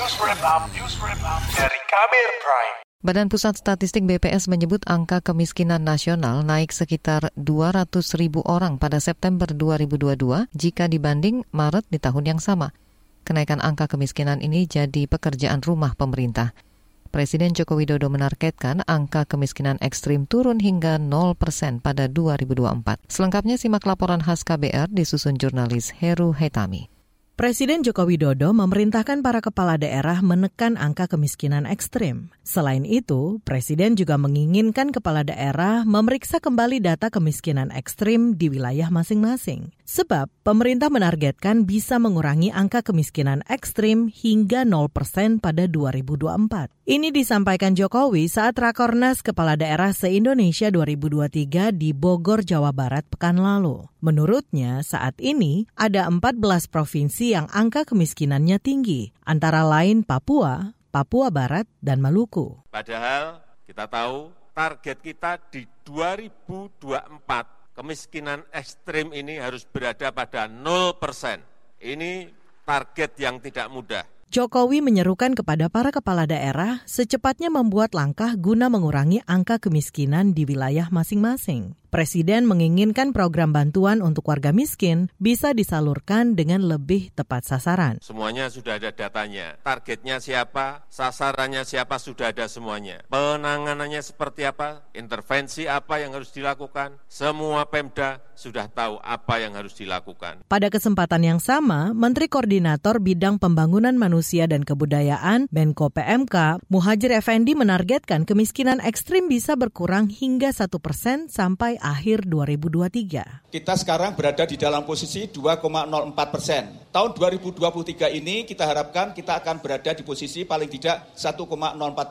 News Wrap Up, News Wrap Up dari Kabir Prime. Badan Pusat Statistik BPS menyebut angka kemiskinan nasional naik sekitar 200 ribu orang pada September 2022 jika dibanding Maret di tahun yang sama. Kenaikan angka kemiskinan ini jadi pekerjaan rumah pemerintah. Presiden Joko Widodo menargetkan angka kemiskinan ekstrim turun hingga 0 persen pada 2024. Selengkapnya simak laporan khas KBR disusun jurnalis Heru Hetami. Presiden Joko Widodo memerintahkan para kepala daerah menekan angka kemiskinan ekstrim. Selain itu, Presiden juga menginginkan kepala daerah memeriksa kembali data kemiskinan ekstrim di wilayah masing-masing. Sebab pemerintah menargetkan bisa mengurangi angka kemiskinan ekstrim hingga 0% pada 2024. Ini disampaikan Jokowi saat Rakornas Kepala Daerah se-Indonesia 2023 di Bogor, Jawa Barat pekan lalu. Menurutnya, saat ini ada 14 provinsi yang angka kemiskinannya tinggi, antara lain Papua, Papua Barat, dan Maluku. Padahal kita tahu target kita di 2024 kemiskinan ekstrim ini harus berada pada 0 persen. Ini target yang tidak mudah. Jokowi menyerukan kepada para kepala daerah secepatnya membuat langkah guna mengurangi angka kemiskinan di wilayah masing-masing. Presiden menginginkan program bantuan untuk warga miskin bisa disalurkan dengan lebih tepat sasaran. Semuanya sudah ada datanya. Targetnya siapa, sasarannya siapa sudah ada semuanya. Penanganannya seperti apa, intervensi apa yang harus dilakukan. Semua Pemda sudah tahu apa yang harus dilakukan. Pada kesempatan yang sama, Menteri Koordinator Bidang Pembangunan Manusia dan Kebudayaan Menko PMK Muhajir Effendi menargetkan kemiskinan ekstrim bisa berkurang hingga satu persen sampai akhir 2023. Kita sekarang berada di dalam posisi 2,04 persen. Tahun 2023 ini kita harapkan kita akan berada di posisi paling tidak 1,04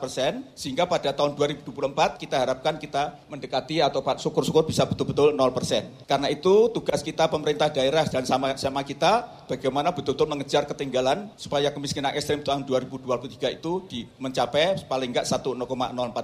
persen, sehingga pada tahun 2024 kita harapkan kita mendekati atau syukur-syukur bisa betul-betul 0 persen. Karena itu tugas kita pemerintah daerah dan sama-sama kita bagaimana betul-betul mengejar ketinggalan supaya kemiskinan ekstrim tahun 2023 itu mencapai paling enggak 1,04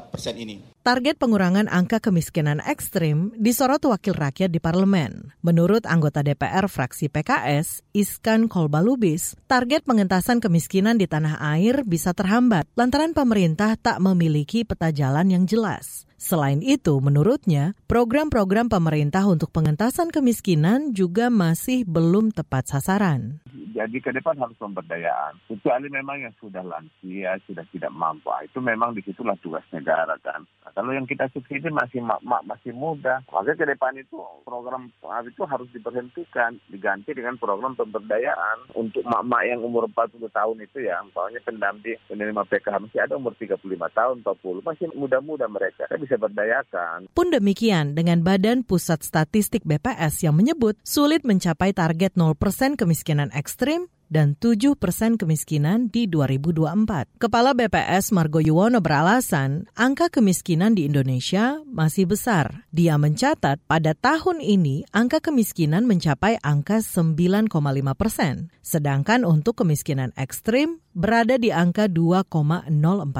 persen ini. Target pengurangan angka kemiskinan ekstrim disorot wakil rakyat di parlemen. Menurut anggota DPR fraksi PKS, Iskan Kolbalubis, target pengentasan kemiskinan di tanah air bisa terhambat lantaran pemerintah tak memiliki peta jalan yang jelas. Selain itu, menurutnya, program-program pemerintah untuk pengentasan kemiskinan juga masih belum tepat sasaran. Jadi ke depan harus pemberdayaan. Kecuali memang yang sudah lansia, sudah tidak mampu. Ah, itu memang di situlah tugas negara kan. Nah, kalau yang kita subsidi masih mak-mak masih muda, maka ke depan itu program itu harus diberhentikan, diganti dengan program pemberdayaan untuk mak-mak yang umur 40 tahun itu ya, misalnya pendamping penerima PKH masih ada umur 35 tahun, 40, masih muda-muda mereka. Kita bisa berdayakan. Pun demikian dengan Badan Pusat Statistik BPS yang menyebut sulit mencapai target 0% kemiskinan ekstrim dan 7 persen kemiskinan di 2024. Kepala BPS Margo Yuwono beralasan angka kemiskinan di Indonesia masih besar. Dia mencatat pada tahun ini angka kemiskinan mencapai angka 9,5 persen. Sedangkan untuk kemiskinan ekstrim berada di angka 2,04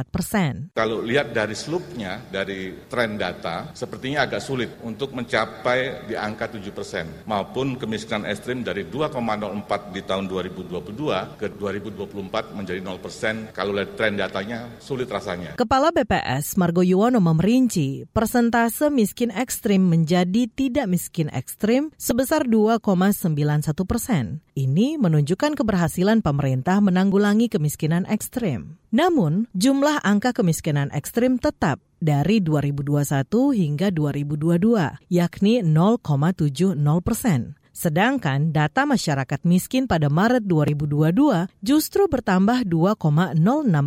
persen. Kalau lihat dari slupnya, dari tren data, sepertinya agak sulit untuk mencapai di angka 7 persen, maupun kemiskinan ekstrim dari 2,04 di tahun 2022 ke 2024 menjadi 0 persen. Kalau lihat tren datanya, sulit rasanya. Kepala BPS Margo Yuwono memerinci persentase miskin ekstrim menjadi tidak miskin ekstrim sebesar 2,91 persen. Ini menunjukkan keberhasilan pemerintah menanggulangi kemiskinan ekstrim. Namun, jumlah angka kemiskinan ekstrim tetap dari 2021 hingga 2022, yakni 0,70 persen. Sedangkan data masyarakat miskin pada Maret 2022 justru bertambah 2,06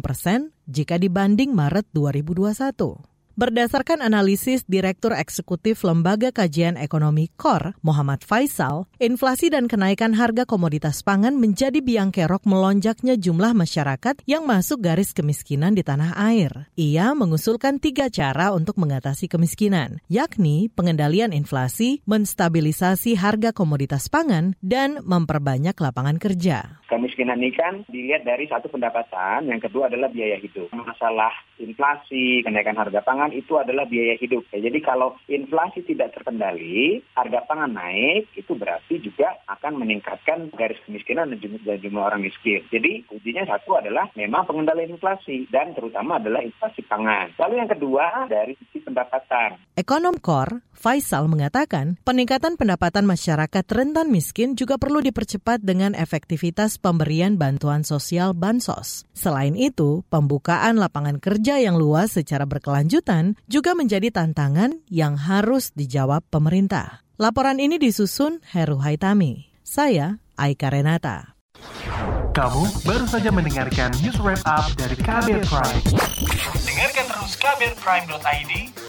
persen jika dibanding Maret 2021. Berdasarkan analisis Direktur Eksekutif Lembaga Kajian Ekonomi KOR, Muhammad Faisal, inflasi dan kenaikan harga komoditas pangan menjadi biang kerok melonjaknya jumlah masyarakat yang masuk garis kemiskinan di tanah air. Ia mengusulkan tiga cara untuk mengatasi kemiskinan, yakni pengendalian inflasi, menstabilisasi harga komoditas pangan, dan memperbanyak lapangan kerja. Kemiskinan ini kan dilihat dari satu pendapatan, yang kedua adalah biaya hidup. Masalah inflasi, kenaikan harga pangan pangan itu adalah biaya hidup. Ya, jadi kalau inflasi tidak terkendali, harga pangan naik, itu berarti juga akan meningkatkan garis kemiskinan dan jumlah, jumlah orang miskin. Jadi kuncinya satu adalah memang pengendalian inflasi dan terutama adalah inflasi pangan. Lalu yang kedua dari sisi pendapatan. Ekonom Kor, Faisal mengatakan, peningkatan pendapatan masyarakat rentan miskin juga perlu dipercepat dengan efektivitas pemberian bantuan sosial bansos. Selain itu, pembukaan lapangan kerja yang luas secara berkelanjutan juga menjadi tantangan yang harus dijawab pemerintah. Laporan ini disusun Heru Haitami. Saya Aika Renata. Kamu baru saja mendengarkan news wrap up dari Kabel Prime. Dengarkan terus kabelprime.id,